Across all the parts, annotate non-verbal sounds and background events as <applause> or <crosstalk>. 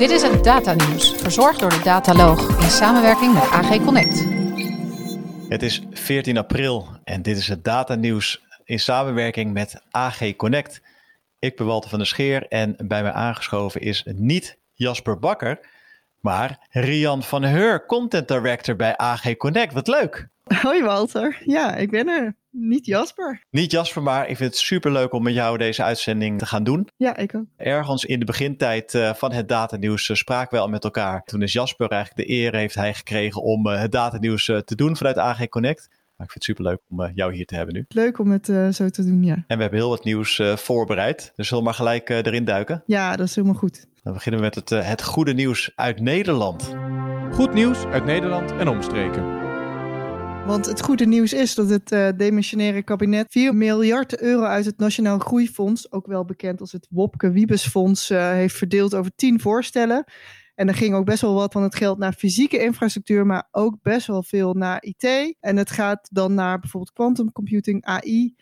Dit is het Data Nieuws, verzorgd door de Dataloog in samenwerking met AG Connect. Het is 14 april en dit is het Data Nieuws in samenwerking met AG Connect. Ik ben Walter van der Scheer en bij mij aangeschoven is niet Jasper Bakker, maar Rian van Heur, Content Director bij AG Connect. Wat leuk! Hoi Walter, ja, ik ben er. Niet Jasper. Niet Jasper, maar ik vind het super leuk om met jou deze uitzending te gaan doen. Ja, ik ook. Ergens in de begintijd uh, van het datanieuws uh, spraken we al met elkaar. Toen is Jasper eigenlijk de eer heeft hij gekregen om uh, het datanieuws te doen vanuit AG Connect. Maar ik vind het super leuk om jou hier te hebben nu. Leuk om het zo te doen, ja. En we hebben heel wat nieuws voorbereid. Dus zullen we maar gelijk erin duiken? Ja, dat is helemaal goed. Dan beginnen we met het, het goede nieuws uit Nederland. Goed nieuws uit Nederland en omstreken. Want het goede nieuws is dat het uh, demissionaire kabinet 4 miljard euro uit het Nationaal Groeifonds, ook wel bekend als het Wopke Wiebesfonds, uh, heeft verdeeld over 10 voorstellen. En er ging ook best wel wat van het geld naar fysieke infrastructuur, maar ook best wel veel naar IT. En het gaat dan naar bijvoorbeeld quantum computing, AI,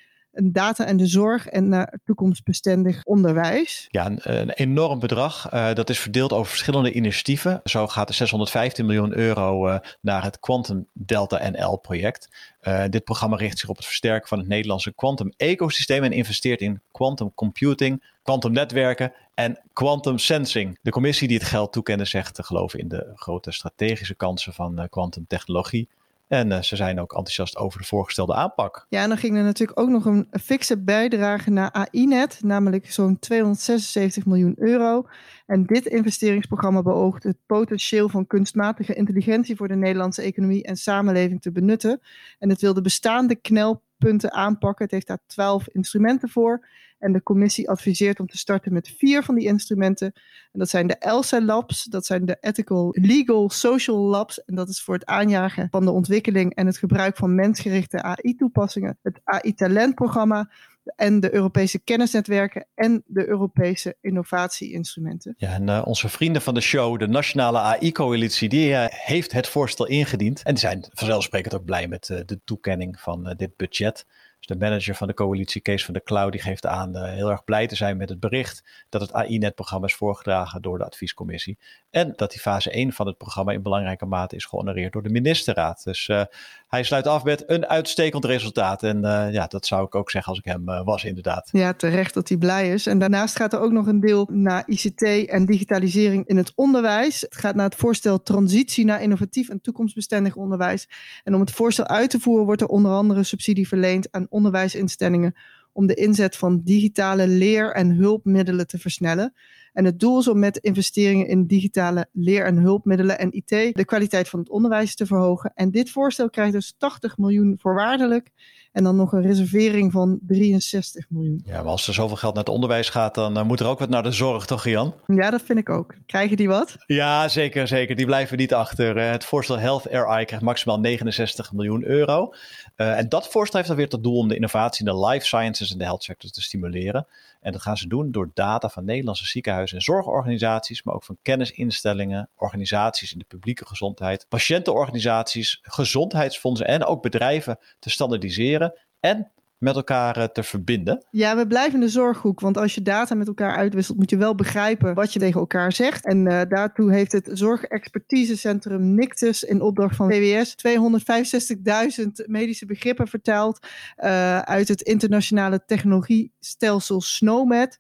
data en de zorg en naar toekomstbestendig onderwijs. Ja, een, enorm bedrag. Uh, dat is verdeeld over verschillende initiatieven. Zo gaat er 615 miljoen euro uh, naar het Quantum Delta NL project. Uh, dit programma richt zich op het versterken van het Nederlandse quantum ecosysteem en investeert in quantum computing, quantum netwerken en quantum sensing. De commissie die het geld toekende zegt te geloven in de grote strategische kansen van quantum technologie en uh, ze zijn ook enthousiast over de voorgestelde aanpak. Ja, en dan ging er natuurlijk ook nog een fikse bijdrage naar AI-net, namelijk zo'n 276 miljoen euro. En dit investeringsprogramma beoogt het potentieel van kunstmatige intelligentie voor de Nederlandse economie en samenleving te benutten. En het wil de bestaande knelpunten aanpakken. Het heeft daar twaalf instrumenten voor. En de commissie adviseert om te starten met vier van die instrumenten. En dat zijn de ELSA Labs, dat zijn de Ethical Legal Social Labs. En dat is voor het aanjagen van de ontwikkeling en het gebruik van mensgerichte AI-toepassingen. Het AI-talentprogramma en de Europese kennisnetwerken en de Europese innovatieinstrumenten. Ja, en uh, onze vrienden van de show, de Nationale AI-coalitie, die uh, heeft het voorstel ingediend. En die zijn vanzelfsprekend ook blij met uh, de toekenning van dit budget. Dus de manager van de coalitie, Kees van der Klauw, die geeft aan heel erg blij te zijn met het bericht dat het AI-netprogramma is voorgedragen door de adviescommissie. En dat die fase 1 van het programma in belangrijke mate is gehonoreerd door de ministerraad. Dus hij sluit af met een uitstekend resultaat. En uh, ja, dat zou ik ook zeggen als ik hem was, inderdaad. Ja, terecht dat hij blij is. En daarnaast gaat er ook nog een deel naar ICT en digitalisering in het onderwijs. Het gaat naar het voorstel transitie naar innovatief en toekomstbestendig onderwijs. En om het voorstel uit te voeren wordt er onder andere subsidie verleend aan onderwijsinstellingen om de inzet van digitale leer- en hulpmiddelen te versnellen. En het doel is om met investeringen in digitale leer- en hulpmiddelen en IT de kwaliteit van het onderwijs te verhogen. En dit voorstel krijgt dus 80 miljoen voorwaardelijk en dan nog een reservering van 63 miljoen. Ja, maar als er zoveel geld naar het onderwijs gaat, dan uh, moet er ook wat naar de zorg, toch Jan? Ja, dat vind ik ook. Krijgen die wat? Ja, zeker, zeker. Die blijven niet achter. Uh, het voorstel Health AI krijgt maximaal 69 miljoen euro. Uh, en dat voorstel heeft dan weer tot doel om de innovatie in de life sciences en de health sector te stimuleren. En dat gaan ze doen door data van Nederlandse ziekenhuizen en zorgorganisaties, maar ook van kennisinstellingen, organisaties in de publieke gezondheid, patiëntenorganisaties, gezondheidsfondsen en ook bedrijven te standaardiseren en met elkaar uh, te verbinden. Ja, we blijven de zorghoek, want als je data met elkaar uitwisselt, moet je wel begrijpen wat je tegen elkaar zegt. En uh, daartoe heeft het Zorgexpertisecentrum NICTUS in opdracht van VWS 265.000 medische begrippen vertaald uh, uit het internationale technologiestelsel SNOMED.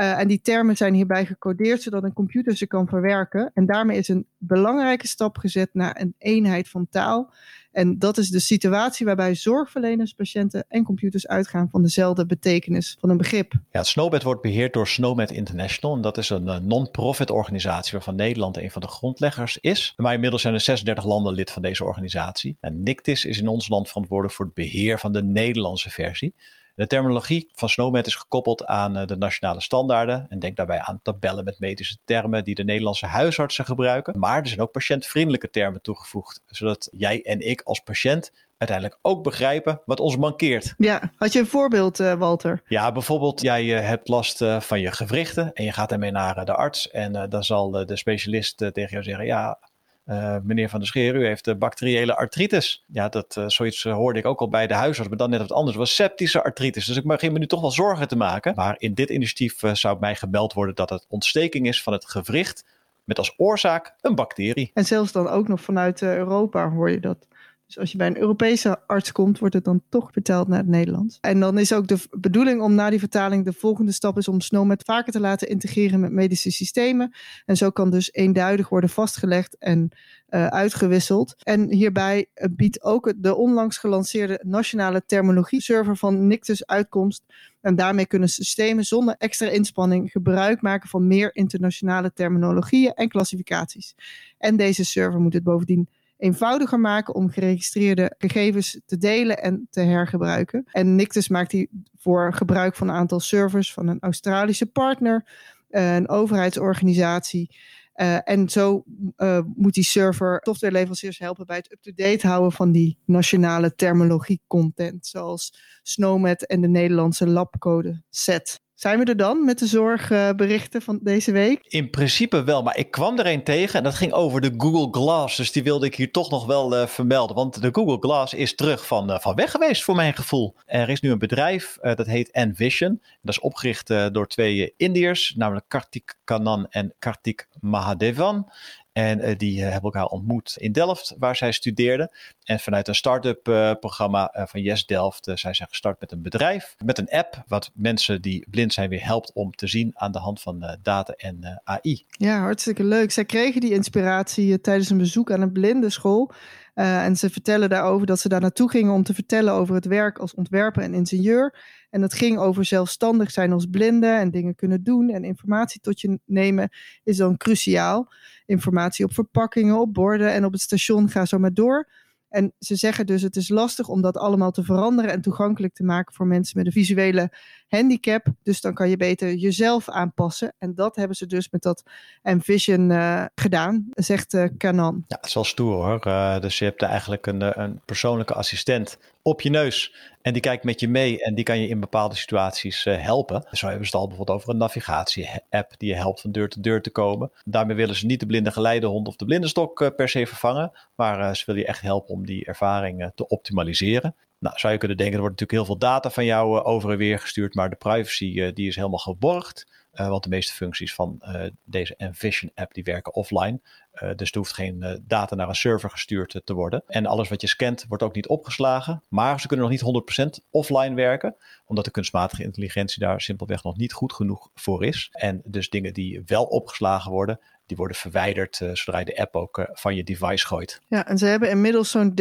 Uh, en die termen zijn hierbij gecodeerd zodat een computer ze kan verwerken. En daarmee is een belangrijke stap gezet naar een eenheid van taal. En dat is de situatie waarbij zorgverleners, patiënten en computers uitgaan van dezelfde betekenis van een begrip. Ja, het Snowmed wordt beheerd door Snowmed International. En dat is een non-profit organisatie waarvan Nederland een van de grondleggers is. Maar inmiddels zijn er 36 landen lid van deze organisatie. En NICTIS is in ons land verantwoordelijk voor het beheer van de Nederlandse versie. De terminologie van SNOMED is gekoppeld aan de nationale standaarden. En denk daarbij aan tabellen met medische termen die de Nederlandse huisartsen gebruiken. Maar er zijn ook patiëntvriendelijke termen toegevoegd, zodat jij en ik als patiënt uiteindelijk ook begrijpen wat ons mankeert. Ja, had je een voorbeeld, uh, Walter? Ja, bijvoorbeeld jij uh, hebt last uh, van je gewrichten en je gaat daarmee naar de arts. En dan zal de specialist tegen jou zeggen, ja, uh, meneer Van der Scheer, u heeft bacteriële artritis. Ja, dat, uh, zoiets hoorde ik ook al bij de huisarts, maar dan net wat anders. Het was septische artritis. Dus ik begin me nu toch wel zorgen te maken. Maar in dit initiatief zou mij gebeld worden dat het ontsteking is van het gewricht met als oorzaak een bacterie. En zelfs dan ook nog vanuit Europa hoor je dat. Dus als je bij een Europese arts komt, wordt het dan toch vertaald naar het Nederlands. En dan is ook de bedoeling om na die vertaling de volgende stap is om SNOMED vaker te laten integreren met medische systemen. En zo kan dus eenduidig worden vastgelegd en uh, uitgewisseld. En hierbij uh, biedt ook de onlangs gelanceerde nationale terminologie server van Nictus uitkomst. En daarmee kunnen systemen zonder extra inspanning gebruik maken van meer internationale terminologieën en klassificaties. En deze server moet het bovendien eenvoudiger maken om geregistreerde gegevens te delen en te hergebruiken. En Nictus maakt die voor gebruik van een aantal servers van een Australische partner, eh, een overheidsorganisatie. Uh, en zo uh, moet die server softwareleveranciers helpen bij het up-to-date houden van die nationale terminologie content, zoals SNOMED en de Nederlandse labcode set. Zijn we er dan met de zorgberichten van deze week? In principe wel, maar ik kwam er een tegen en dat ging over de Google Glass. Dus die wilde ik hier toch nog wel uh, vermelden. Want de Google Glass is terug van, uh, van weg geweest voor mijn gevoel. Er is nu een bedrijf uh, dat heet Envision. Dat is opgericht door twee Indiërs, namelijk Kartik Kanan en Kartik Mahadevan. En uh, die uh, hebben elkaar ontmoet in Delft, waar zij studeerden. En vanuit een start-up uh, programma van Yes Delft zijn zij gestart met een bedrijf. Met een app, wat mensen die blind zijn weer helpt om te zien aan de hand van data en AI. Ja, hartstikke leuk. Zij kregen die inspiratie tijdens een bezoek aan een blindenschool. Uh, en ze vertellen daarover dat ze daar naartoe gingen om te vertellen over het werk als ontwerper en ingenieur. En dat ging over zelfstandig zijn als blinde en dingen kunnen doen. En informatie tot je nemen is dan cruciaal. Informatie op verpakkingen, op borden en op het station, ga zo maar door. En ze zeggen dus het is lastig om dat allemaal te veranderen en toegankelijk te maken voor mensen met een visuele handicap. Dus dan kan je beter jezelf aanpassen. En dat hebben ze dus met dat Envision uh, gedaan, zegt uh. Ja, het is wel stoer hoor. Uh, dus je hebt eigenlijk een, een persoonlijke assistent op je neus. En die kijkt met je mee en die kan je in bepaalde situaties uh, helpen. Zo hebben ze het al bijvoorbeeld over een navigatie-app die je helpt van deur tot deur te komen. Daarmee willen ze niet de blinde geleidehond of de blindenstok uh, per se vervangen. Maar uh, ze willen je echt helpen om die ervaring te optimaliseren. Nou, zou je kunnen denken, er wordt natuurlijk heel veel data van jou over en weer gestuurd. Maar de privacy die is helemaal geborgd. Want de meeste functies van deze Envision app die werken offline. Uh, dus er hoeft geen data naar een server gestuurd te worden. En alles wat je scant wordt ook niet opgeslagen. Maar ze kunnen nog niet 100% offline werken. Omdat de kunstmatige intelligentie daar simpelweg nog niet goed genoeg voor is. En dus dingen die wel opgeslagen worden, die worden verwijderd zodra je de app ook van je device gooit. Ja, en ze hebben inmiddels zo'n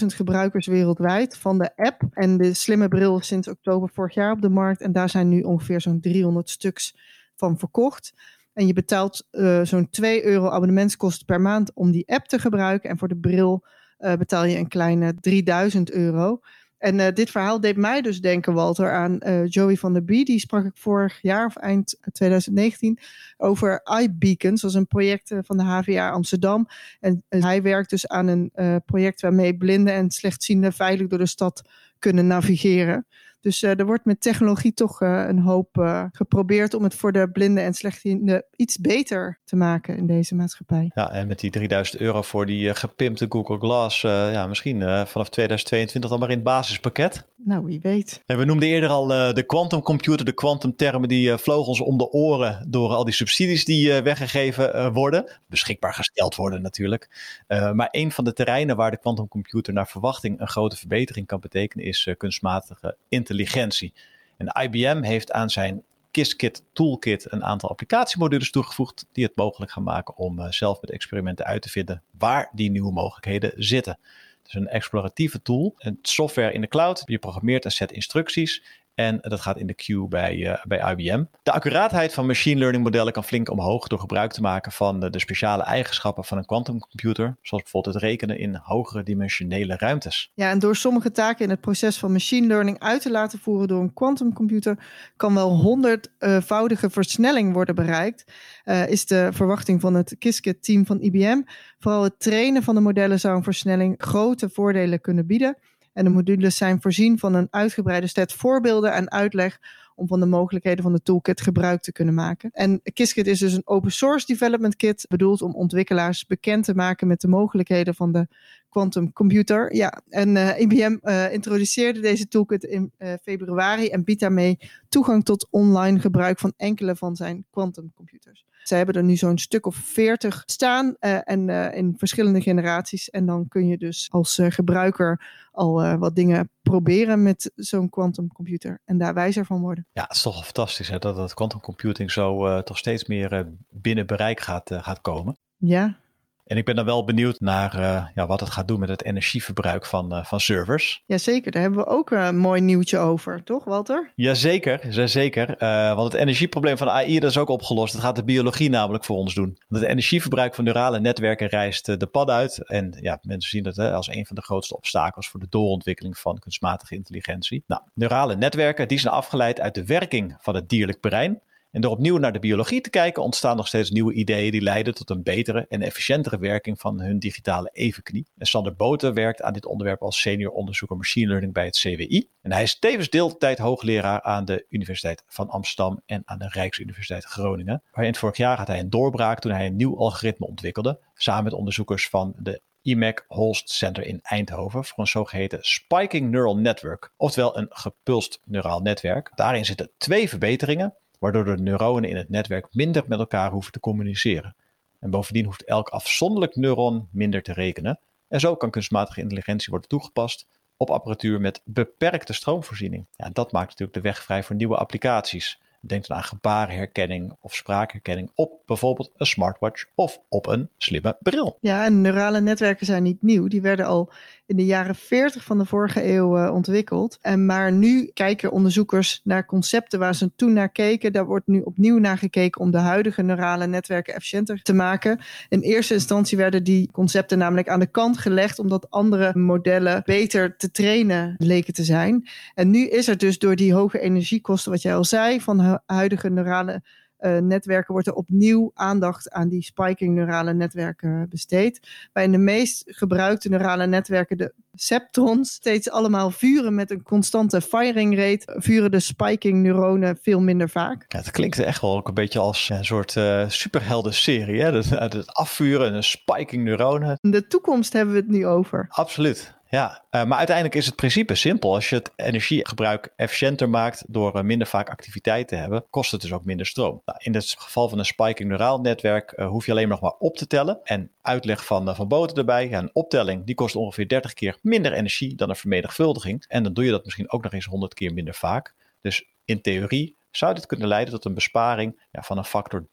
30.000 gebruikers wereldwijd van de app. En de slimme bril sinds oktober vorig jaar op de markt. En daar zijn nu ongeveer zo'n 300 stuks van verkocht. En je betaalt uh, zo'n 2 euro abonnementskosten per maand om die app te gebruiken. En voor de bril betaal je een kleine 3000 euro. En uh, dit verhaal deed mij dus denken, Walter, aan Joey van der Bie. Die sprak ik vorig jaar of eind 2019 over iBeacons. Dat is een project van de HVA Amsterdam. En hij werkt dus aan een project waarmee blinden en slechtzienden veilig door de stad kunnen navigeren. Dus uh, er wordt met technologie toch uh, een hoop uh, geprobeerd om het voor de blinden en slechtzienden iets beter te maken in deze maatschappij. Ja, en met die 3000 euro voor die gepimpte Google Glass, ja, misschien vanaf 2022 dan maar in het basispakket. Nou, wie weet. En we noemden eerder al de quantum computer, de quantum termen die vlogen ons om de oren door al die subsidies die weggegeven worden. Beschikbaar gesteld worden natuurlijk. maar een van de terreinen waar de quantum computer naar verwachting een grote verbetering kan betekenen is kunstmatige intelligentie intelligentie. En IBM heeft aan zijn Qiskit Toolkit een aantal applicatiemodules toegevoegd die het mogelijk gaan maken om uh, zelf met experimenten uit te vinden waar die nieuwe mogelijkheden zitten. Het is een exploratieve tool, een software in de cloud. Je programmeert een set instructies en dat gaat in de queue bij, uh, bij IBM. De accuraatheid van machine learning modellen kan flink omhoog door gebruik te maken van de, de speciale eigenschappen van een quantumcomputer. Zoals bijvoorbeeld het rekenen in hogere dimensionele ruimtes. Ja, en door sommige taken in het proces van machine learning uit te laten voeren door een quantumcomputer kan wel honderdvoudige versnelling worden bereikt. Uh, is de verwachting van het Qiskit-team van IBM. Vooral het trainen van de modellen zou een versnelling grote voordelen kunnen bieden. En de modules zijn voorzien van een uitgebreide set voorbeelden en uitleg om van de mogelijkheden van de toolkit gebruik te kunnen maken. En Qiskit is dus een open source development kit, bedoeld om ontwikkelaars bekend te maken met de mogelijkheden van de quantum computer. Ja, en uh, IBM uh, introduceerde deze toolkit in uh, februari en biedt daarmee toegang tot online gebruik van enkele van zijn quantumcomputers. Zij hebben er nu zo'n stuk of veertig staan en in verschillende generaties. En dan kun je dus als gebruiker al wat dingen proberen met zo'n quantumcomputer en daar wijzer van worden. Ja, het is toch fantastisch hè, dat dat quantum computing zo toch steeds meer binnen bereik gaat, gaat komen. Ja, en ik ben dan wel benieuwd naar uh, ja, wat het gaat doen met het energieverbruik van, uh, van servers. Jazeker, daar hebben we ook een mooi nieuwtje over, toch Walter? Jazeker, zeker. Uh, want het energieprobleem van AI dat is ook opgelost. Dat gaat de biologie namelijk voor ons doen. Het energieverbruik van neurale netwerken reist de pad uit. En ja, mensen zien het hè, als een van de grootste obstakels voor de doorontwikkeling van kunstmatige intelligentie. Nou, neurale netwerken die zijn afgeleid uit de werking van het dierlijk brein. En door opnieuw naar de biologie te kijken, ontstaan nog steeds nieuwe ideeën die leiden tot een betere en efficiëntere werking van hun digitale evenknie. En Sander Boten werkt aan dit onderwerp als senior onderzoeker machine learning bij het CWI. En hij is tevens deeltijd hoogleraar aan de Universiteit van Amsterdam en aan de Rijksuniversiteit Groningen. Waarin vorig jaar had hij een doorbraak toen hij een nieuw algoritme ontwikkelde, samen met onderzoekers van de IMEC Holst Center in Eindhoven voor een zogeheten Spiking Neural Network, oftewel een gepulst neuraal netwerk. Daarin zitten twee verbeteringen waardoor de neuronen in het netwerk minder met elkaar hoeven te communiceren. En bovendien hoeft elk afzonderlijk neuron minder te rekenen. En zo kan kunstmatige intelligentie worden toegepast op apparatuur met beperkte stroomvoorziening. Ja, dat maakt natuurlijk de weg vrij voor nieuwe applicaties. Denk dan aan gebarenherkenning of spraakherkenning op bijvoorbeeld een smartwatch of op een slimme bril. Ja, en neurale netwerken zijn niet nieuw. Die werden al in de jaren 40 van de vorige eeuw uh, ontwikkeld. En maar nu kijken onderzoekers naar concepten waar ze toen naar keken. Daar wordt nu opnieuw naar gekeken om de huidige neurale netwerken efficiënter te maken. In eerste instantie werden die concepten namelijk aan de kant gelegd omdat andere modellen beter te trainen leken te zijn. En nu is er dus door die hoge energiekosten, wat jij al zei, van huidige neurale uh, netwerken wordt er opnieuw aandacht aan die spiking neurale netwerken besteed. Bij de meest gebruikte neurale netwerken, de septrons, steeds allemaal vuren met een constante firing rate, vuren de spiking neuronen veel minder vaak. Ja, het klinkt echt wel ook een beetje als een soort uh, superhelden serie, hè? Het, <laughs> het afvuren en een spiking neuronen. De toekomst hebben we het nu over. Absoluut. Ja, uh, maar uiteindelijk is het principe simpel. Als je het energiegebruik efficiënter maakt door uh, minder vaak activiteit te hebben, kost het dus ook minder stroom. Nou, in het geval van een spiking neuraal netwerk uh, hoef je alleen nog maar op te tellen. En uitleg van, van Boten erbij. Ja, een optelling die kost ongeveer 30 keer minder energie dan een vermenigvuldiging. En dan doe je dat misschien ook nog eens 100 keer minder vaak. Dus in theorie zou dit kunnen leiden tot een besparing ja, van een factor 30.000.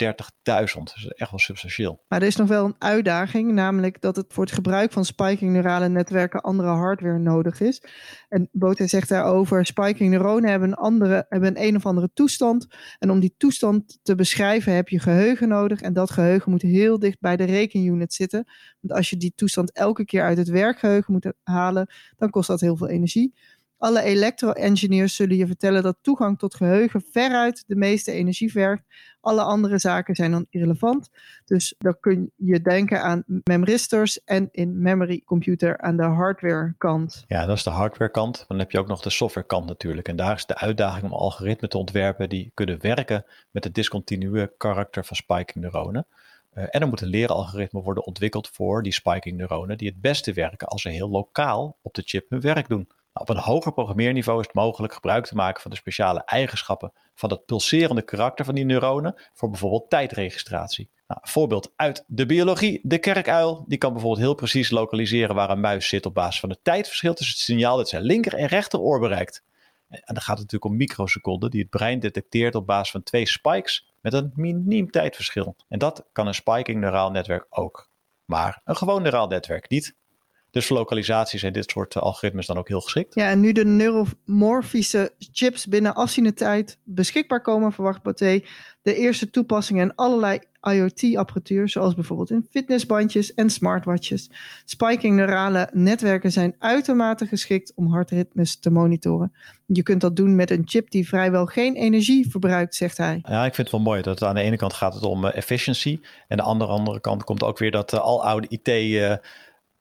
Dat is echt wel substantieel. Maar er is nog wel een uitdaging, namelijk dat het voor het gebruik van spiking neurale netwerken andere hardware nodig is. En Bote zegt daarover, spiking neuronen hebben een, andere, hebben een een of andere toestand. En om die toestand te beschrijven heb je geheugen nodig. En dat geheugen moet heel dicht bij de rekenunit zitten. Want als je die toestand elke keer uit het werkgeheugen moet halen, dan kost dat heel veel energie. Alle elektro-engineers zullen je vertellen dat toegang tot geheugen veruit de meeste energie vergt. Alle andere zaken zijn dan irrelevant. Dus dan kun je denken aan memristors en in memory computer aan de hardware kant. Ja, dat is de hardware kant. Dan heb je ook nog de software kant natuurlijk. En daar is de uitdaging om algoritmen te ontwerpen die kunnen werken met het discontinue karakter van spiking neuronen. Uh, en er moeten leeralgoritmen worden ontwikkeld voor die spiking neuronen die het beste werken als ze heel lokaal op de chip hun werk doen. Nou, op een hoger programmeerniveau is het mogelijk gebruik te maken van de speciale eigenschappen van het pulserende karakter van die neuronen voor bijvoorbeeld tijdregistratie. Nou, voorbeeld uit de biologie. De kerkuil die kan bijvoorbeeld heel precies lokaliseren waar een muis zit op basis van het tijdverschil tussen het signaal dat zijn linker en rechteroor bereikt. En dan gaat het natuurlijk om microseconden die het brein detecteert op basis van twee spikes met een miniem tijdverschil. En dat kan een spiking neuraal netwerk ook. Maar een gewoon neuraal netwerk niet. Dus voor lokalisatie zijn dit soort algoritmes dan ook heel geschikt. Ja, en nu de neuromorfische chips binnen afziende tijd beschikbaar komen, verwacht Boté de eerste toepassingen en allerlei IoT-apparatuur, zoals bijvoorbeeld in fitnessbandjes en smartwatches. Spiking neurale netwerken zijn uitermate geschikt om hartritmes te monitoren. Je kunt dat doen met een chip die vrijwel geen energie verbruikt, zegt hij. Ja, ik vind het wel mooi dat aan de ene kant gaat het om uh, efficiency en aan de andere kant komt ook weer dat uh, al oude IT uh,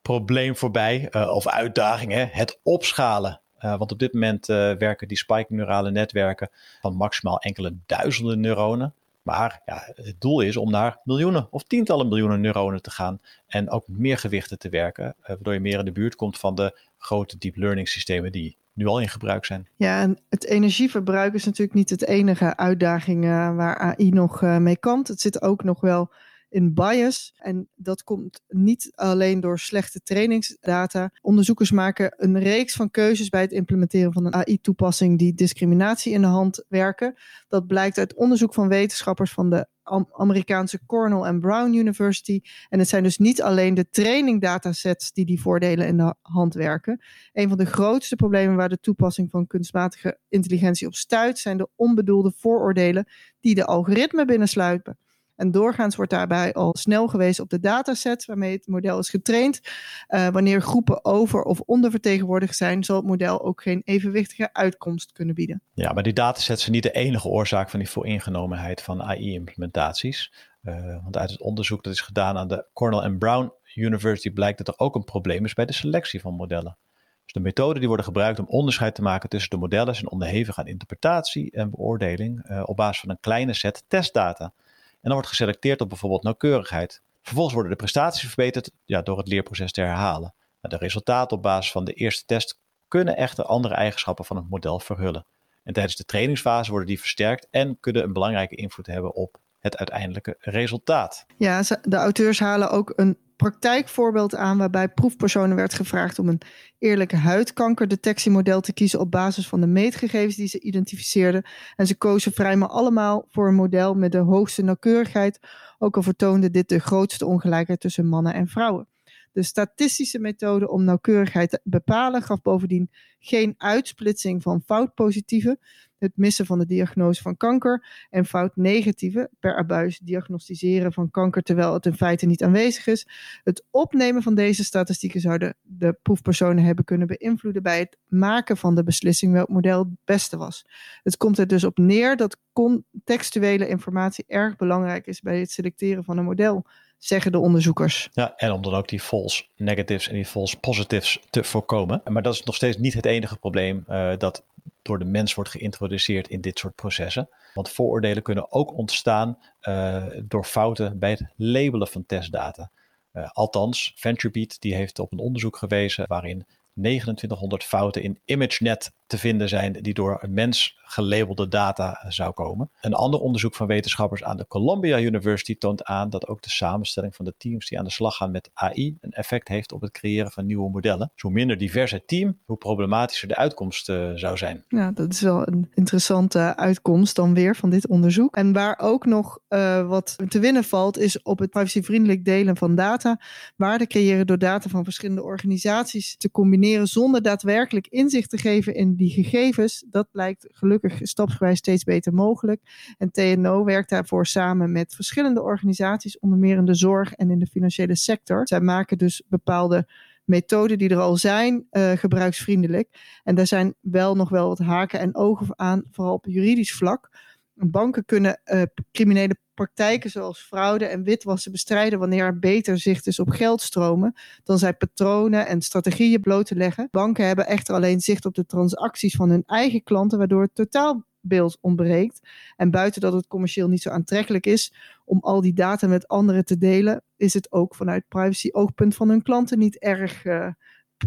probleem voorbij, uh, of uitdaging, hè? het opschalen. Uh, want op dit moment uh, werken die spiking neurale netwerken van maximaal enkele duizenden neuronen. Maar ja, het doel is om naar miljoenen of tientallen miljoenen neuronen te gaan en ook meer gewichten te werken, waardoor je meer in de buurt komt van de grote deep learning systemen die nu al in gebruik zijn. Ja, en het energieverbruik is natuurlijk niet het enige uitdaging waar AI nog mee kampt. Het zit ook nog wel in bias. En dat komt niet alleen door slechte trainingsdata. Onderzoekers maken een reeks van keuzes bij het implementeren van een AI-toepassing die discriminatie in de hand werken. Dat blijkt uit onderzoek van wetenschappers van de Amerikaanse Cornell and Brown University. En het zijn dus niet alleen de trainingdatasets die die voordelen in de hand werken. Een van de grootste problemen waar de toepassing van kunstmatige intelligentie op stuit, zijn de onbedoelde vooroordelen die de algoritme binnensluipen. En doorgaans wordt daarbij al snel gewezen op de datasets waarmee het model is getraind. Uh, wanneer groepen over- of ondervertegenwoordigd zijn, zal het model ook geen evenwichtige uitkomst kunnen bieden. Ja, maar die datasets zijn niet de enige oorzaak van die vooringenomenheid van AI-implementaties. Eh, want uit het onderzoek dat is gedaan aan de Cornell and Brown University blijkt dat er ook een probleem is bij de selectie van modellen. Dus de methoden die worden gebruikt om onderscheid te maken tussen de modellen zijn onderhevig aan interpretatie en beoordeling uh, op basis van een kleine set testdata. En dan wordt geselecteerd op bijvoorbeeld nauwkeurigheid. Vervolgens worden de prestaties verbeterd ja, door het leerproces te herhalen. De resultaten op basis van de eerste test kunnen echter andere eigenschappen van het model verhullen. En tijdens de trainingsfase worden die versterkt en kunnen een belangrijke invloed hebben op het uiteindelijke resultaat. Ja, de auteurs halen ook een praktijkvoorbeeld aan waarbij proefpersonen werd gevraagd om een eerlijke huidkankerdetectiemodel te kiezen op basis van de meetgegevens die ze identificeerden. En ze kozen vrijwel allemaal voor een model met de hoogste nauwkeurigheid, ook al vertoonde dit de grootste ongelijkheid tussen mannen en vrouwen. De statistische methode om nauwkeurigheid te bepalen gaf bovendien geen uitsplitsing van foutpositieve, het missen van de diagnose van kanker en fout negatieve per abuis diagnosticeren van kanker terwijl het in feite niet aanwezig is. Het opnemen van deze statistieken zouden de proefpersonen hebben kunnen beïnvloeden bij het maken van de beslissing welk model het beste was. Het komt er dus op neer dat contextuele informatie erg belangrijk is bij het selecteren van een model zeggen de onderzoekers. Ja, en om dan ook die false negatives en die false positives te voorkomen. Maar dat is nog steeds niet het enige probleem uh, dat door de mens wordt geïntroduceerd in dit soort processen. Want vooroordelen kunnen ook ontstaan uh, door fouten bij het labelen van testdata. Uh, althans, VentureBeat die heeft op een onderzoek gewezen waarin 2900 fouten in ImageNet te vinden zijn die door mens gelabelde data zou komen. Een ander onderzoek van wetenschappers aan de Columbia University toont aan dat ook de samenstelling van de teams die aan de slag gaan met AI een effect heeft op het creëren van nieuwe modellen. Dus hoe minder divers het team, hoe problematischer de uitkomst uh, zou zijn. Ja, dat is wel een interessante uitkomst dan weer van dit onderzoek. En waar ook nog uh, wat te winnen valt, is op het privacyvriendelijk delen van data. Waarde creëren door data van verschillende organisaties te combineren zonder daadwerkelijk inzicht te geven in die gegevens. Dat blijkt gelukkig stapsgewijs steeds beter mogelijk. En TNO werkt daarvoor samen met verschillende organisaties, onder meer in de zorg en in de financiële sector. Zij maken dus bepaalde methoden die er al zijn, uh, gebruiksvriendelijk. En daar zijn wel nog wel wat haken en ogen aan, vooral op juridisch vlak. Banken kunnen uh, criminele praktijken zoals fraude en witwassen bestrijden wanneer er beter zicht is op geldstromen dan zij patronen en strategieën bloot te leggen. Banken hebben echter alleen zicht op de transacties van hun eigen klanten, waardoor het totaalbeeld ontbreekt. En buiten dat het commercieel niet zo aantrekkelijk is om al die data met anderen te delen, is het ook vanuit privacy-oogpunt van hun klanten niet erg uh,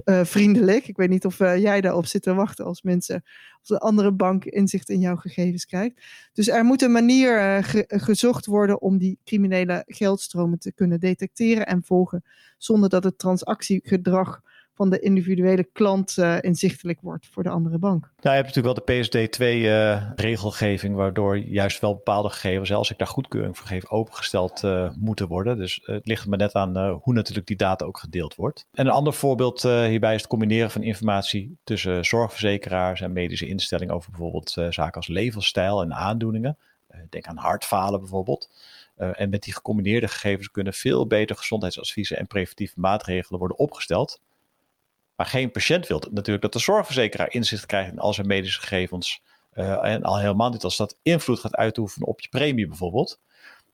vriendelijk. Ik weet niet of uh, jij daarop zit te wachten als mensen, als een andere bank inzicht in jouw gegevens krijgt. Dus er moet een manier ge gezocht worden om die criminele geldstromen te kunnen detecteren en volgen, zonder dat het transactiegedrag van de individuele klant uh, inzichtelijk wordt voor de andere bank. Nou, je hebt natuurlijk wel de PSD2-regelgeving, uh, waardoor juist wel bepaalde gegevens, als ik daar goedkeuring voor geef, opengesteld uh, moeten worden. Dus het ligt maar net aan hoe natuurlijk die data ook gedeeld wordt. En een ander voorbeeld hierbij is het combineren van informatie tussen zorgverzekeraars en medische instellingen over bijvoorbeeld zaken als levensstijl en aandoeningen. denk aan hartfalen bijvoorbeeld. en met die gecombineerde gegevens kunnen veel beter gezondheidsadviezen en preventieve maatregelen worden opgesteld. Maar geen patiënt wil natuurlijk dat de zorgverzekeraar inzicht krijgt in al zijn medische gegevens. Uh, en al helemaal niet als dat invloed gaat uitoefenen op je premie bijvoorbeeld.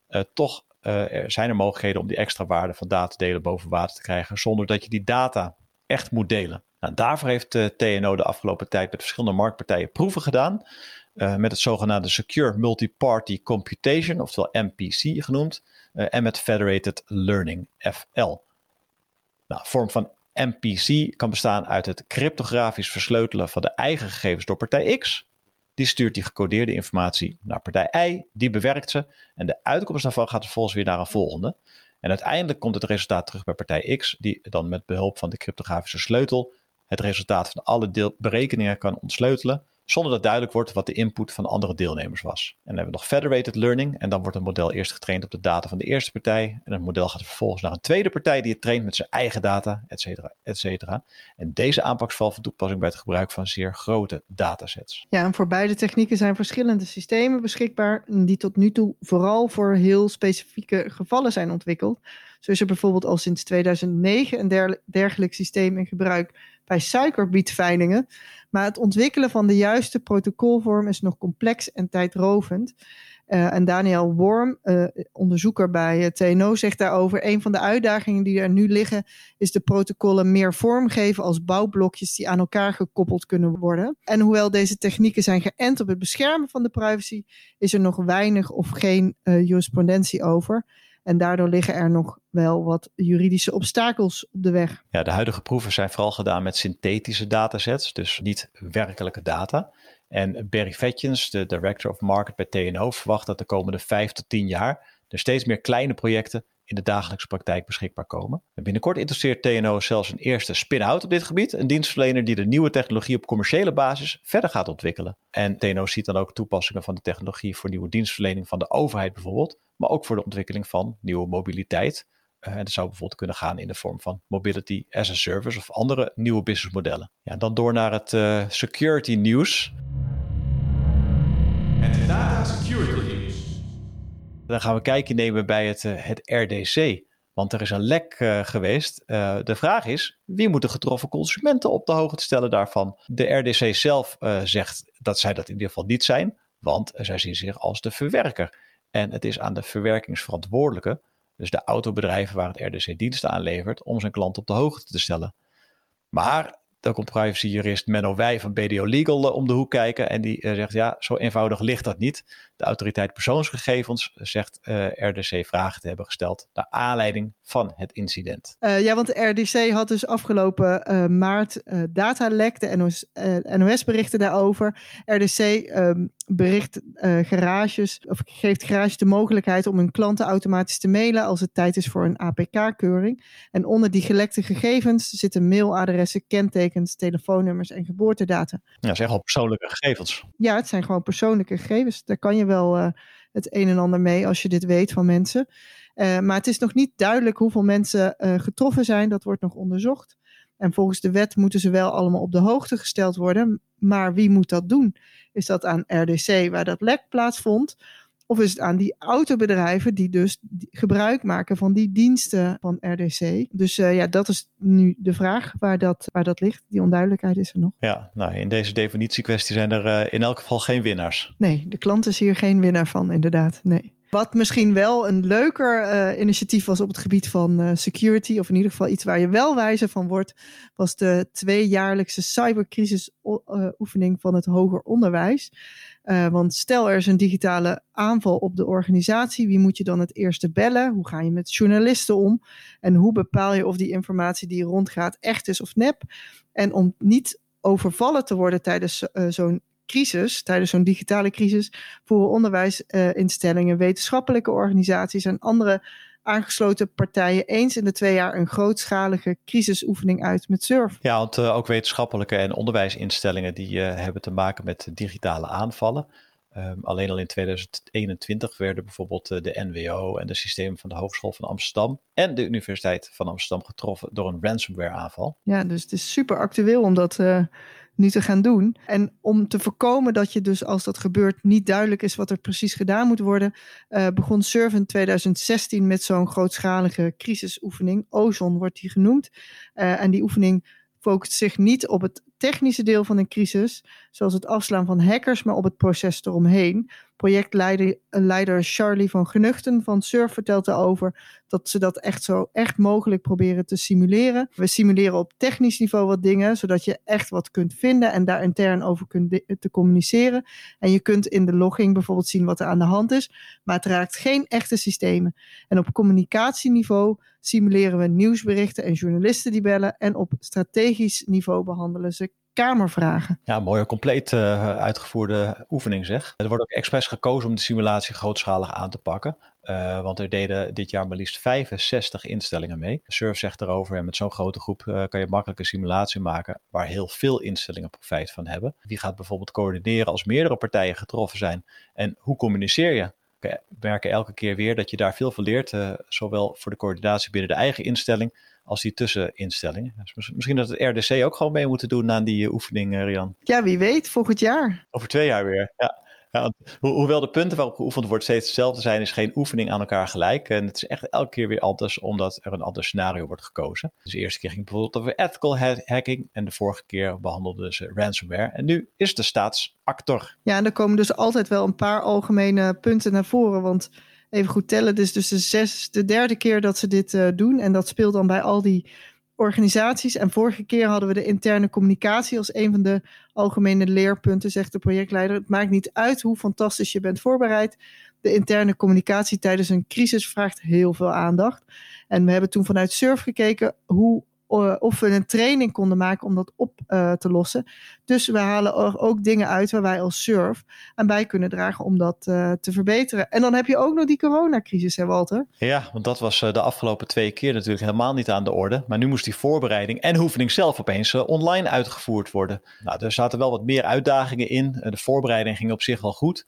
Uh, toch uh, er zijn er mogelijkheden om die extra waarde van data delen boven water te krijgen. Zonder dat je die data echt moet delen. Nou, daarvoor heeft TNO de afgelopen tijd met verschillende marktpartijen proeven gedaan. Met het zogenaamde Secure Multi-Party Computation, oftewel MPC genoemd. En met Federated Learning, FL. Nou, vorm van MPC kan bestaan uit het cryptografisch versleutelen van de eigen gegevens door partij X. Die stuurt die gecodeerde informatie naar partij Y, die bewerkt ze en de uitkomst daarvan gaat vervolgens weer naar een volgende. En uiteindelijk komt het resultaat terug bij partij X, die dan met behulp van de cryptografische sleutel het resultaat van alle berekeningen kan ontsleutelen zonder dat duidelijk wordt wat de input van andere deelnemers was. En dan hebben we nog federated learning en dan wordt het model eerst getraind op de data van de eerste partij en het model gaat vervolgens naar een tweede partij die het traint met zijn eigen data, et cetera, et cetera. En deze aanpak valt van toepassing bij het gebruik van zeer grote datasets. Ja, en voor beide technieken zijn verschillende systemen beschikbaar die tot nu toe vooral voor heel specifieke gevallen zijn ontwikkeld. Zo is er bijvoorbeeld al sinds 2009 een dergelijk systeem in gebruik bij suikerbietveilingen. Maar het ontwikkelen van de juiste protocolvorm is nog complex en tijdrovend. Uh, en Daniel Worm, uh, onderzoeker bij eh, TNO, zegt daarover: een van de uitdagingen die er nu liggen, is de protocollen meer vorm geven als bouwblokjes die aan elkaar gekoppeld kunnen worden. En hoewel deze technieken zijn geënt op het beschermen van de privacy, is er nog weinig of geen jurisprudentie over. En daardoor liggen er nog wel wat juridische obstakels op de weg. Ja, de huidige proeven zijn vooral gedaan met synthetische datasets, dus niet werkelijke data. En Barry Vetjens, de director of market bij TNO, verwacht dat de komende vijf tot tien jaar er steeds meer kleine projecten in de dagelijkse praktijk beschikbaar komen. En binnenkort interesseert TNO zelfs een eerste spin-out op dit gebied, een dienstverlener die de nieuwe technologie op commerciële basis verder gaat ontwikkelen. En TNO ziet dan ook toepassingen van de technologie voor nieuwe dienstverlening van de overheid bijvoorbeeld, maar ook voor de ontwikkeling van nieuwe mobiliteit. Uh, en dat zou bijvoorbeeld kunnen gaan in de vorm van mobility as a service of andere nieuwe businessmodellen. Ja, dan door naar het uh, security nieuws. Het data security nieuws. Dan gaan we kijken nemen bij het, uh, het RDC. Want er is een lek geweest. de vraag is, wie moet de getroffen consumenten op de hoogte stellen daarvan? De RDC zelf zegt dat zij dat in ieder geval niet zijn. Want zij zien zich als de verwerker. En het is aan de verwerkingsverantwoordelijke, dus de autobedrijven waar het RDC diensten aan levert, om zijn klant op de hoogte te stellen. Maar dan komt privacyjurist Menno Wij van BDO Legal eh, om de hoek kijken. En die eh, zegt, ja, zo eenvoudig ligt dat niet. De autoriteit persoonsgegevens zegt eh, RDC vragen te hebben gesteld naar aanleiding van het incident. Ja, want RDC had dus afgelopen maart datalek, de NOS, NOS berichten daarover. RDC um, bericht garages, of geeft garages de mogelijkheid om hun klanten automatisch te mailen als het tijd is voor een APK-keuring. En onder die gelekte gegevens zitten mailadressen, kentekens, telefoonnummers en geboortedata. Ja, zeg al persoonlijke gegevens. Ja, het zijn gewoon persoonlijke gegevens. Daar kan je wel uh, het een en ander mee als je dit weet van mensen. Uh, maar het is nog niet duidelijk hoeveel mensen getroffen zijn. Dat wordt nog onderzocht. En volgens de wet moeten ze wel allemaal op de hoogte gesteld worden. Maar wie moet dat doen? Is dat aan RDC waar dat lek plaatsvond? Of is het aan die autobedrijven die dus gebruik maken van die diensten van RDC? Dus uh, ja, dat is nu de vraag waar dat, waar dat ligt. Die onduidelijkheid is er nog. Ja, nou, in deze definitiekwestie zijn er uh, in elk geval geen winnaars. Nee, de klant is hier geen winnaar van, inderdaad. Nee. Wat misschien wel een leuker uh, initiatief was op het gebied van uh, security, of in ieder geval iets waar je wel wijzer van wordt, was de tweejaarlijkse cybercrisis-oefening van het hoger onderwijs. Want stel er is een digitale aanval op de organisatie, wie moet je dan het eerste bellen? Hoe ga je met journalisten om? En hoe bepaal je of die informatie die rondgaat echt is of nep? En om niet overvallen te worden tijdens uh, zo'n crisis, tijdens zo'n digitale crisis, voeren onderwijsinstellingen, wetenschappelijke organisaties en andere aangesloten partijen eens in de twee jaar een grootschalige crisisoefening uit met surf. Ja, want uh, ook wetenschappelijke en onderwijsinstellingen die uh, hebben te maken met digitale aanvallen. Um, alleen al in 2021 werden bijvoorbeeld uh, de NWO en de systemen van de Hogeschool van Amsterdam en de Universiteit van Amsterdam getroffen door een ransomware aanval. Ja, dus het is super actueel om dat nu te gaan doen. En om te voorkomen dat je dus als dat gebeurt niet duidelijk is wat er precies gedaan moet worden, uh, begon Surf in 2016 met zo'n grootschalige crisisoefening. Ozon wordt die genoemd. Uh, en die oefening focust zich niet op het technische deel van een crisis, zoals het afslaan van hackers, maar op het proces eromheen. Projectleider Charlie van Genuchten van Surf vertelt erover dat ze dat echt zo echt mogelijk proberen te simuleren. We simuleren op technisch niveau wat dingen, zodat je echt wat kunt vinden en daar intern over kunt te communiceren. En je kunt in de logging bijvoorbeeld zien wat er aan de hand is, maar het raakt geen echte systemen. En op communicatieniveau simuleren we nieuwsberichten en journalisten die bellen. En op strategisch niveau behandelen ze kamervragen. Ja, mooie, compleet uh, uitgevoerde oefening zeg. Er wordt ook expres gekozen om de simulatie grootschalig aan te pakken. Uh, want er deden dit jaar maar liefst 65 instellingen mee. Surf zegt erover, en met zo'n grote groep uh, kan je makkelijk een simulatie maken waar heel veel instellingen profijt van hebben. Wie gaat bijvoorbeeld coördineren als meerdere partijen getroffen zijn? En hoe communiceer je? We merken elke keer weer dat je daar veel van leert, zowel voor de coördinatie binnen de eigen instelling als die tusseninstellingen. Dus misschien dat het RDC ook gewoon mee moeten doen aan die oefening, Rian. Ja, wie weet, volgend jaar. Over twee jaar weer, ja. Ja, hoewel de punten waarop geoefend wordt steeds hetzelfde zijn, is geen oefening aan elkaar gelijk. En het is echt elke keer weer anders, omdat er een ander scenario wordt gekozen. Dus de eerste keer ging bijvoorbeeld over ethical hacking. En de vorige keer behandelden ze ransomware. En nu is de staatsactor. Ja, en er komen dus altijd wel een paar algemene punten naar voren. Want even goed tellen, het is dus de, zes, de derde keer dat ze dit uh, doen. En dat speelt dan bij al die organisaties. En vorige keer hadden we de interne communicatie als een van de algemene leerpunten, zegt de projectleider. Het maakt niet uit hoe fantastisch je bent voorbereid. De interne communicatie tijdens een crisis vraagt heel veel aandacht. En we hebben toen vanuit Surf gekeken hoe eh, of we een training konden maken om dat op uh, te lossen. Dus we halen ook dingen uit waar wij als Surf aan bij kunnen dragen om dat uh, te verbeteren. En dan heb je ook nog die coronacrisis, hè Walter? Ja, want dat was de afgelopen twee keer natuurlijk helemaal niet aan de orde. Maar nu moest die voorbereiding en oefening zelf opeens online uitgevoerd worden. Nou, er zaten wel wat meer uitdagingen in. de voorbereiding ging op zich wel goed,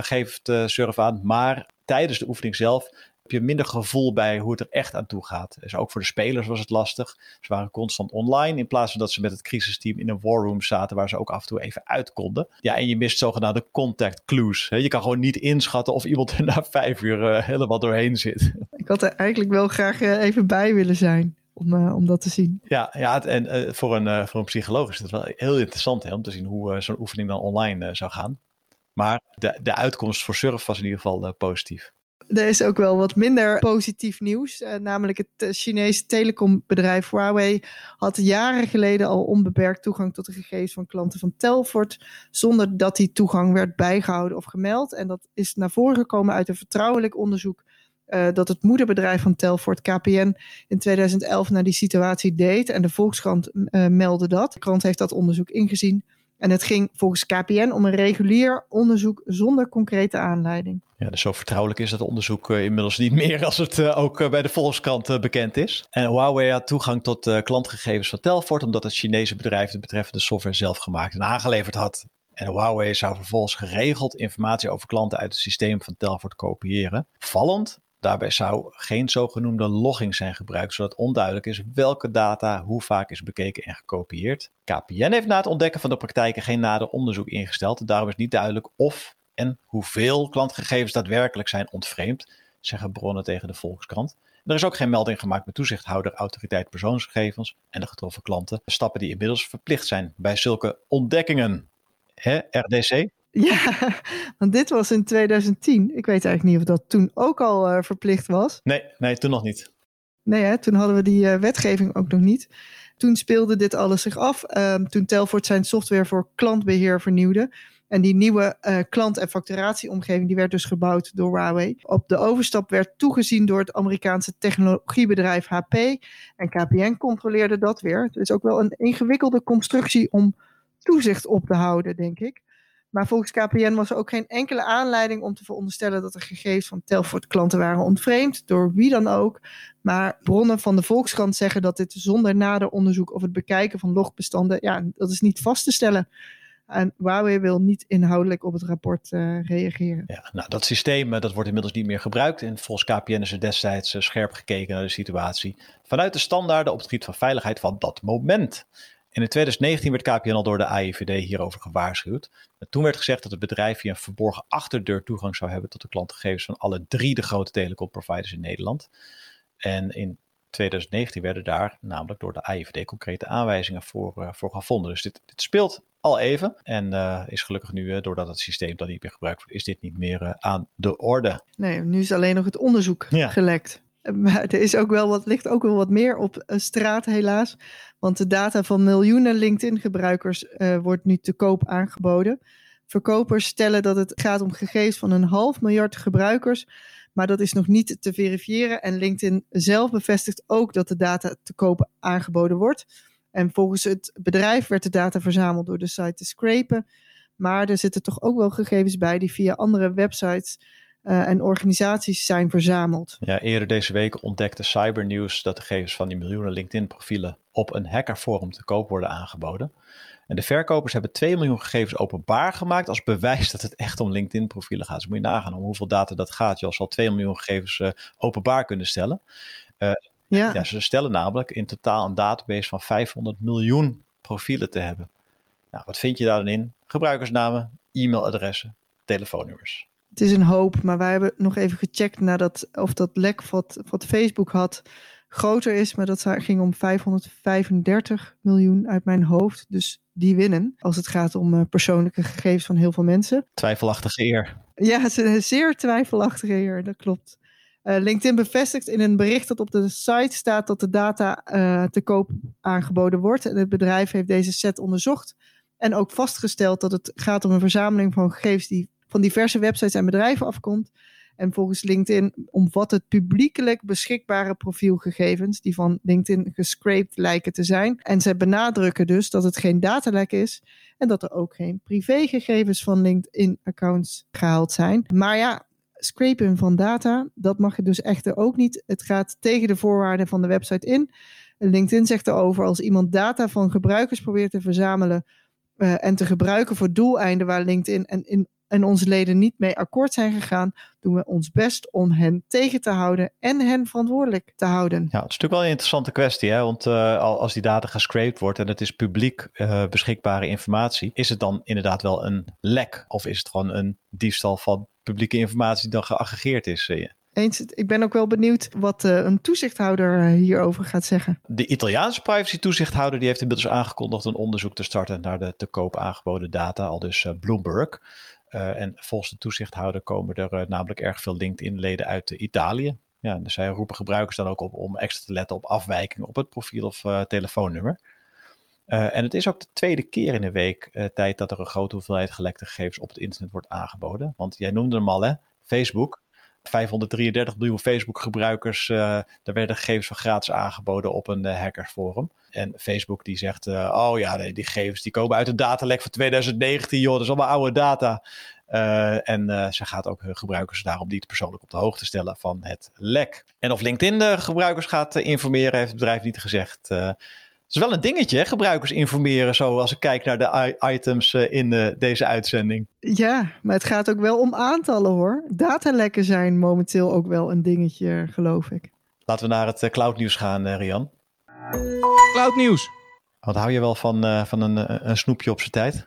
geeft Surf aan. Maar tijdens de oefening zelf heb je minder gevoel bij hoe het er echt aan toe gaat. Dus ook voor de spelers was het lastig. Ze waren constant online in plaats van dat ze met het crisisteam in een warroom zaten waar ze ook af en toe even uit konden. Ja, en je mist zogenaamde contact clues. Je kan gewoon niet inschatten of iemand er <laughs> na vijf uur uh, helemaal doorheen zit. Ik had er eigenlijk wel graag uh, even bij willen zijn. Om, uh, om dat te zien. Ja, ja en voor, een, voor een psycholoog is het wel heel interessant hè, om te zien hoe zo'n oefening dan online zou gaan. Maar de, de uitkomst voor Surf was in ieder geval positief er is ook wel wat minder positief nieuws. Uh, namelijk het uh, Chinese telecombedrijf Huawei had jaren geleden al onbeperkt toegang tot de gegevens van klanten van Telfort, zonder dat die toegang werd bijgehouden of gemeld. En dat is naar voren gekomen uit een vertrouwelijk onderzoek uh, dat het moederbedrijf van Telfort, KPN, in 2011 naar die situatie deed. En de Volkskrant meldde dat. De krant heeft dat onderzoek ingezien. En het ging volgens KPN om een regulier onderzoek zonder concrete aanleiding. Ja, dus zo vertrouwelijk is dat onderzoek uh, inmiddels niet <laughs> meer als het uh, ook uh, bij de Volkskrant bekend is. En Huawei had toegang tot klantgegevens van Telfort omdat het Chinese bedrijf de betreffende software zelf gemaakt en aangeleverd had. En Huawei zou vervolgens geregeld informatie over klanten uit het systeem van Telfort kopiëren. Vallend, Daarbij zou geen zogenoemde logging zijn gebruikt, zodat onduidelijk is welke data hoe vaak is bekeken en gekopieerd. KPN heeft na het ontdekken van de praktijken geen nader onderzoek ingesteld. Daarom is niet duidelijk of en hoeveel klantgegevens daadwerkelijk zijn ontvreemd, zeggen bronnen tegen de Volkskrant. Er is ook geen melding gemaakt met toezichthouder, autoriteit persoonsgegevens en de getroffen klanten. Stappen die inmiddels verplicht zijn bij zulke ontdekkingen. Hè, RDC? Ja, <laughs> want dit was in 2010. Ik weet eigenlijk niet of dat toen ook al uh, verplicht was. Nee, nee, toen nog niet. Nee, hè, toen hadden we die uh, wetgeving ook nog niet. Toen speelde dit alles zich af. Uh, toen Telfort zijn software voor klantbeheer vernieuwde. En die nieuwe uh, klant- en facturatieomgeving die werd dus gebouwd door Huawei. Op de overstap werd toegezien door het Amerikaanse technologiebedrijf HP. En KPN controleerde dat weer. Het is ook wel een ingewikkelde constructie om toezicht op te houden, denk ik. Maar volgens KPN was er ook geen enkele aanleiding om te veronderstellen dat de gegevens van Telfort klanten waren ontvreemd, door wie dan ook. Maar bronnen van de Volkskrant zeggen dat dit zonder nader onderzoek of het bekijken van logbestanden, ja, dat is niet vast te stellen. En Huawei wil niet inhoudelijk op het rapport uh, reageren. Ja, nou, dat systeem dat wordt inmiddels niet meer gebruikt. En volgens KPN is er destijds uh, scherp gekeken naar de situatie. Vanuit de standaarden op het gebied van veiligheid van dat moment. En in 2019 werd KPN al door de AIVD hierover gewaarschuwd. En toen werd gezegd dat het bedrijf via een verborgen achterdeur toegang zou hebben tot de klantgegevens van alle drie de grote telecomproviders in Nederland. En in 2019 werden daar namelijk door de AIVD concrete aanwijzingen voor, voor gevonden. Dus dit, dit, speelt al even en uh, is gelukkig nu, uh, doordat het systeem dan niet meer gebruikt wordt, is dit niet meer aan de orde. Nee, nu is alleen nog het onderzoek ja. gelekt. Maar er is ook wel wat, ligt ook wel wat meer op straat helaas. Want de data van miljoenen LinkedIn-gebruikers wordt nu te koop aangeboden. Verkopers stellen dat het gaat om gegevens van een half miljard gebruikers maar dat is nog niet te verifiëren. En LinkedIn zelf bevestigt ook dat de data te koop aangeboden wordt. En volgens het bedrijf werd de data verzameld door de site te scrapen. Maar er zitten toch ook wel gegevens bij die via andere websites uh, en organisaties zijn verzameld. Ja, eerder deze week ontdekte Cybernews dat de gegevens van die miljoenen LinkedIn-profielen op een hackerforum te koop worden aangeboden. En de verkopers hebben 2 miljoen gegevens openbaar gemaakt als bewijs dat het echt om LinkedIn-profielen gaat. Dus moet je nagaan om hoeveel data dat gaat. Je als al 2 miljoen gegevens uh, openbaar kunnen stellen. Uh, ja. ja. ze stellen namelijk in totaal een database van 500 miljoen profielen te hebben. Nou, wat vind je daarin? Gebruikersnamen, e-mailadressen, telefoonnummers. Het is een hoop, maar wij hebben nog even gecheckt nadat of dat lek wat, wat Facebook had groter is, maar dat ging om 535 miljoen uit mijn hoofd. Dus die winnen als het gaat om uh, persoonlijke gegevens van heel veel mensen. Twijfelachtige eer. Ja, het is een zeer twijfelachtige eer, dat klopt. Uh, LinkedIn bevestigt in een bericht dat op de site staat dat de data uh, te koop aangeboden wordt. En het bedrijf heeft deze set onderzocht en ook vastgesteld dat het gaat om een verzameling van gegevens die van diverse websites en bedrijven afkomt. En volgens LinkedIn omvat het publiekelijk beschikbare profielgegevens die van LinkedIn gescraped lijken te zijn. En ze benadrukken dus dat het geen datalek is en dat er ook geen privégegevens van LinkedIn-accounts gehaald zijn. Maar ja, scrapen van data, dat mag je dus echter ook niet. Het gaat tegen de voorwaarden van de website in. LinkedIn zegt erover als iemand data van gebruikers probeert te verzamelen uh, en te gebruiken voor doeleinden waar LinkedIn en in en onze leden niet mee akkoord zijn gegaan, doen we ons best om hen tegen te houden en hen verantwoordelijk te houden. Ja, het is natuurlijk wel een interessante kwestie, hè? want uh, als die data gescraped wordt en het is publiek uh, beschikbare informatie, is het dan inderdaad wel een lek of is het gewoon een diefstal van publieke informatie die dan geaggregeerd is? Uh, eens, ik ben ook wel benieuwd wat uh, een toezichthouder hierover gaat zeggen. De Italiaanse privacy-toezichthouder die heeft inmiddels aangekondigd een onderzoek te starten naar de te koop aangeboden data, al dus uh, Bloomberg. Uh, en volgens de toezichthouder komen er uh, namelijk erg veel LinkedIn-leden uit uh, Italië. Ja, dus zij roepen gebruikers dan ook op om extra te letten op afwijkingen op het profiel of telefoonnummer. en het is ook de tweede keer in de week tijd dat er een grote hoeveelheid gelekte gegevens op het internet wordt aangeboden. Want jij noemde hem al, hè? Facebook. 533 miljoen Facebook-gebruikers. Uh, daar werden gegevens van gratis aangeboden op een uh, hackersforum. En Facebook die zegt, uh, oh ja, die gegevens die komen uit een datalek van 2019, joh, dat is allemaal oude data. en ze gaat ook gebruikers daarom niet persoonlijk op de hoogte stellen van het lek. En of LinkedIn de gebruikers gaat informeren, heeft het bedrijf niet gezegd. Het is wel een dingetje, hè? gebruikers informeren zo als ik kijk naar de items eh, in de, deze uitzending. Ja, maar het gaat ook wel om aantallen hoor. Datalekken zijn momenteel ook wel een dingetje, geloof ik. Laten we naar het uh, cloudnieuws gaan, Rian. Cloudnieuws. Wat hou je wel van, van een, een snoepje op zijn tijd?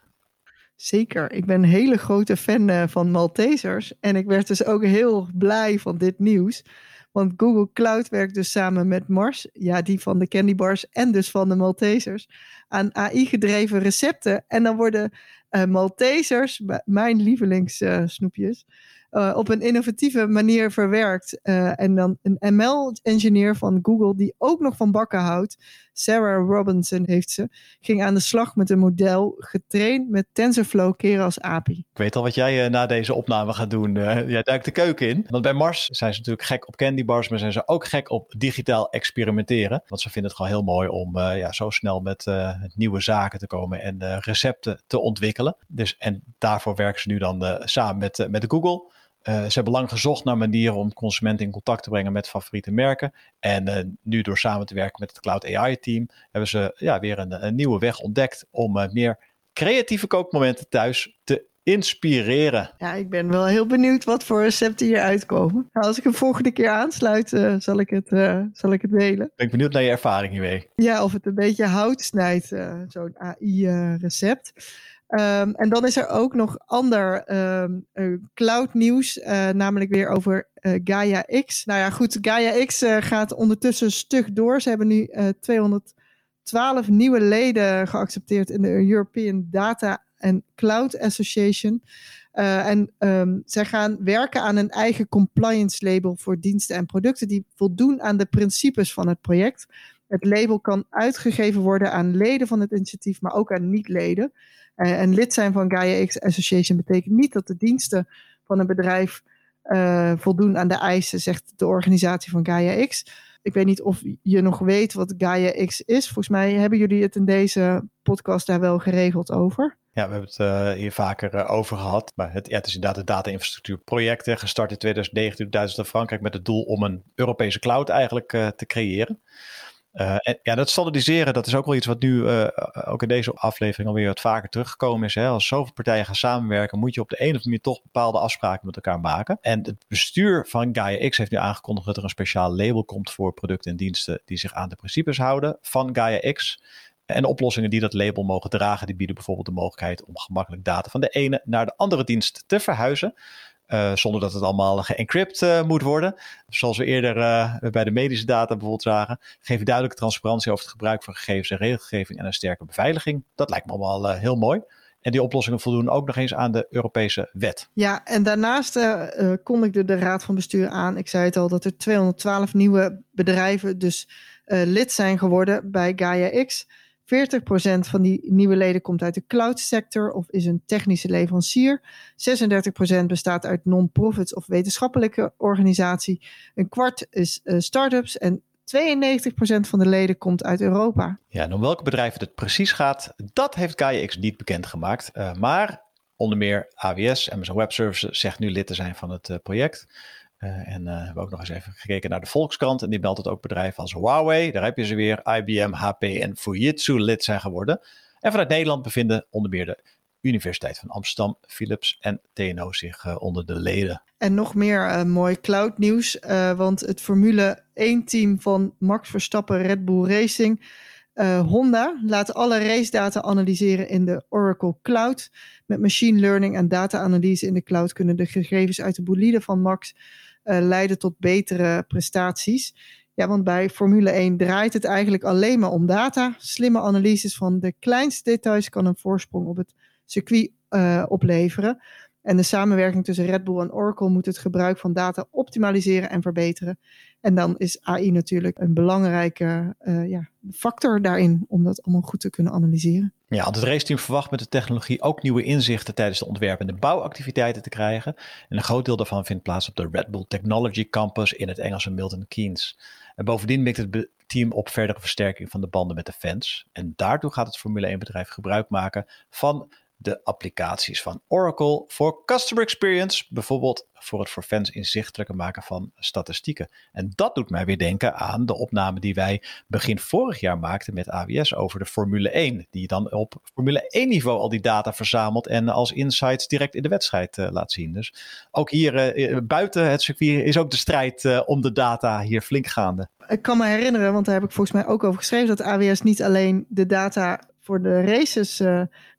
Zeker. Ik ben een hele grote fan van Maltesers. En ik werd dus ook heel blij van dit nieuws. Want Google Cloud werkt dus samen met Mars, ja, die van de candy bars en dus van de Maltesers, aan AI-gedreven recepten. En dan worden uh, Maltesers, mijn lievelingssnoepjes, uh, uh, op een innovatieve manier verwerkt. En dan een ML-engineer van Google, die ook nog van bakken houdt, Sarah Robinson heeft ze, ging aan de slag met een model getraind met TensorFlow keren als API. Ik weet al wat jij uh, na deze opname gaat doen. jij duikt de keuken in. Want bij Mars zijn ze natuurlijk gek op candy bars, maar zijn ze ook gek op digitaal experimenteren. Want ze vinden het gewoon heel mooi om ja, zo snel met nieuwe zaken te komen en recepten te ontwikkelen. Dus, en daarvoor werken ze nu dan samen met, met Google. Uh, ze hebben lang gezocht naar manieren om consumenten in contact te brengen met favoriete merken. En uh, nu door samen te werken met het Cloud AI team hebben ze ja, weer een, een nieuwe weg ontdekt om uh, meer creatieve kookmomenten thuis te inspireren. Ja, ik ben wel heel benieuwd wat voor recepten hier uitkomen. Nou, als ik hem volgende keer aansluit, zal, ik het, zal ik het delen. Ben ik benieuwd naar je ervaring hiermee. Ja, of het een beetje hout snijdt, zo'n AI-recept. Um, en dan is er ook nog ander um, cloud nieuws, uh, namelijk weer over uh, Gaia X. Nou ja, goed, Gaia X gaat ondertussen stug door. Ze hebben nu 212 nieuwe leden geaccepteerd in de European Data and Cloud Association. en um, zij gaan werken aan een eigen compliance label voor diensten en producten die voldoen aan de principes van het project. Het label kan uitgegeven worden aan leden van het initiatief, maar ook aan niet-leden. Uh, en lid zijn van Gaia X Association betekent niet dat de diensten van een bedrijf uh, voldoen aan de eisen, zegt de organisatie van Gaia X. Ik weet niet of je nog weet wat Gaia X is. Volgens mij hebben jullie het in deze podcast daar wel geregeld over. Ja, we hebben het uh, hier vaker over gehad. Maar het, het is inderdaad een data-infrastructuurproject. Gestart in 2019 in Duitsland en Frankrijk met het doel om een Europese cloud eigenlijk te creëren. Uh, en ja, dat standaardiseren, dat is ook wel iets wat nu uh, ook in deze aflevering alweer wat vaker teruggekomen is. Hè? Als zoveel partijen gaan samenwerken, moet je op de een of andere manier toch bepaalde afspraken met elkaar maken. En het bestuur van Gaia X heeft nu aangekondigd dat er een speciaal label komt voor producten en diensten die zich aan de principes houden van Gaia X. En oplossingen die dat label mogen dragen, die bieden bijvoorbeeld de mogelijkheid om gemakkelijk data van de ene naar de andere dienst te verhuizen. Uh, zonder dat het allemaal geencrypt uh, moet worden. Zoals we eerder uh, bij de medische data bijvoorbeeld zagen. Geven duidelijke transparantie over het gebruik van gegevens en regelgeving en een sterke beveiliging. Dat lijkt me allemaal heel mooi. En die oplossingen voldoen ook nog eens aan de Europese wet. Ja, en daarnaast kondigde de Raad van Bestuur aan. Ik zei het al, dat er 212 nieuwe bedrijven dus lid zijn geworden bij Gaia X. 40% van die nieuwe leden komt uit de cloud sector of is een technische leverancier. 36% bestaat uit non-profits of wetenschappelijke organisatie. Een kwart is uh, start-ups en 92% van de leden komt uit Europa. Ja, en om welke bedrijven het precies gaat, dat heeft GaiaX niet bekendgemaakt. Uh, maar onder meer AWS, Amazon Web Services, zegt nu lid te zijn van het uh, project. Uh, en uh, we hebben ook nog eens even gekeken naar de Volkskrant. En die meldt het ook bedrijven als Huawei, daar heb je ze weer, IBM, HP en Fujitsu lid zijn geworden. En vanuit Nederland bevinden onder meer de Universiteit van Amsterdam, Philips en TNO zich uh, onder de leden. En nog meer mooi cloud nieuws, want het Formule 1 team van Max Verstappen Red Bull Racing Honda laat alle racedata analyseren in de Oracle Cloud. Met machine learning en data-analyse in de cloud kunnen de gegevens uit de bolide van Max leiden tot betere prestaties. Ja, want bij Formule 1 draait het eigenlijk alleen maar om data. Slimme analyses van de kleinste details kan een voorsprong op het circuit uh, opleveren. En de samenwerking tussen Red Bull en Oracle moet het gebruik van data optimaliseren en verbeteren. En dan is AI natuurlijk een belangrijke uh, ja, factor daarin om dat allemaal goed te kunnen analyseren. Ja, het raceteam verwacht met de technologie ook nieuwe inzichten tijdens de ontwerp- en de bouwactiviteiten te krijgen. En een groot deel daarvan vindt plaats op de Red Bull Technology Campus in het Engelse Milton Keynes. En bovendien mikt het team op verdere versterking van de banden met de fans. En daartoe gaat het Formule 1-bedrijf gebruik maken van de applicaties van Oracle voor customer experience, bijvoorbeeld voor het voor fans inzichtelijker maken van statistieken. En dat doet mij weer denken aan de opname die wij begin vorig jaar maakten met AWS over de Formule 1, die dan op Formule 1 niveau al die data verzamelt en als insights direct in de wedstrijd uh, laat zien. Dus ook hier uh, buiten het circuit is ook de strijd om de data hier flink gaande. Ik kan me herinneren, want daar heb ik volgens mij ook over geschreven, dat AWS niet alleen de data voor de races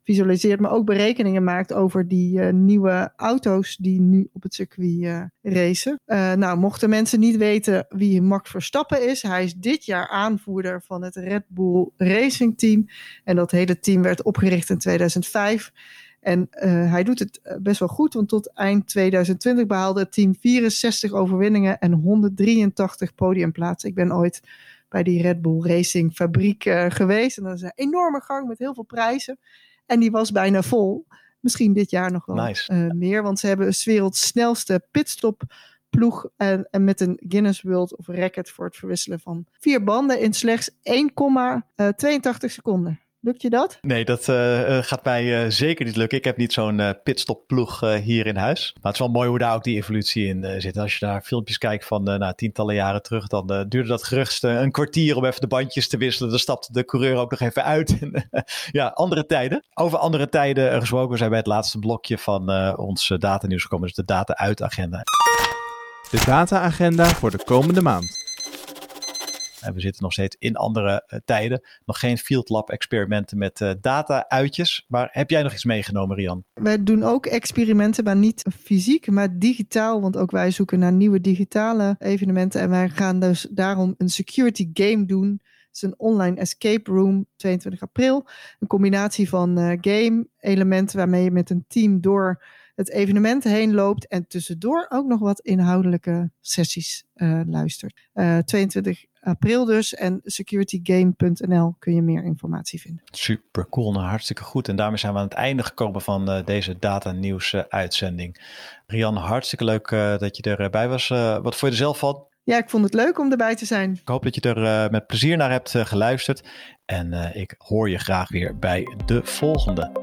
visualiseert, maar ook berekeningen maakt over die uh, nieuwe auto's die nu op het circuit uh, racen. nou, mochten mensen niet weten wie Max Verstappen is, hij is dit jaar aanvoerder van het Red Bull Racing Team. En dat hele team werd opgericht in 2005. En hij doet het best wel goed, want tot eind 2020 behaalde het team 64 overwinningen en 183 podiumplaatsen. Ik ben ooit bij die Red Bull Racing fabriek geweest. En dat is een enorme gang met heel veel prijzen. En die was bijna vol. Misschien dit jaar nog wel nice. uh, meer. Want ze hebben de werelds snelste pitstop ploeg. En, en, met een Guinness World of Record voor het verwisselen van vier banden in slechts 1,82 seconden. Lukt je dat? Nee, dat uh, gaat mij uh, zeker niet lukken. Ik heb niet zo'n uh, pitstopploeg hier in huis. Maar het is wel mooi hoe daar ook die evolutie in zit. Als je daar filmpjes kijkt van nou, tientallen jaren terug, dan duurde dat gerust een kwartier om even de bandjes te wisselen. Dan stapte de coureur ook nog even uit. <laughs> ja, andere tijden. Over andere tijden gesproken zijn bij het laatste blokje van ons datanieuws gekomen. Dus de data-uit-agenda. De data-agenda voor de komende maand. En we zitten nog steeds in andere uh, tijden. Nog geen field lab experimenten met uh, data-uitjes. Maar heb jij nog iets meegenomen, Rian? Wij doen ook experimenten, maar niet fysiek, maar digitaal. Want ook wij zoeken naar nieuwe digitale evenementen. En wij gaan dus daarom een security game doen. Het is een online escape room, 22 april. Een combinatie van game-elementen waarmee je met een team door het evenement heen loopt en tussendoor ook nog wat inhoudelijke sessies uh, luistert. Uh, 22 april dus en securitygame.nl kun je meer informatie vinden. Super cool, nou hartstikke goed. En daarmee zijn we aan het einde gekomen van uh, deze data nieuws uitzending. Rian, hartstikke leuk dat je erbij was. wat vond je er zelf van? Ja, ik vond het leuk om erbij te zijn. Ik hoop dat je er met plezier naar hebt geluisterd. En ik hoor je graag weer bij de volgende.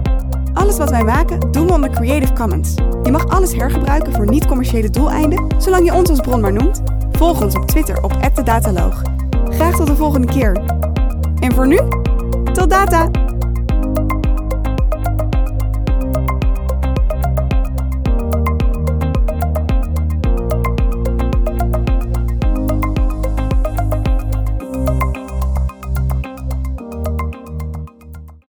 Alles wat wij maken doen we onder Creative Commons. Je mag alles hergebruiken voor niet-commerciële doeleinden, zolang je ons als bron maar noemt. Volg ons op Twitter op @dedataloog. Graag tot de volgende keer. En voor nu, tot data!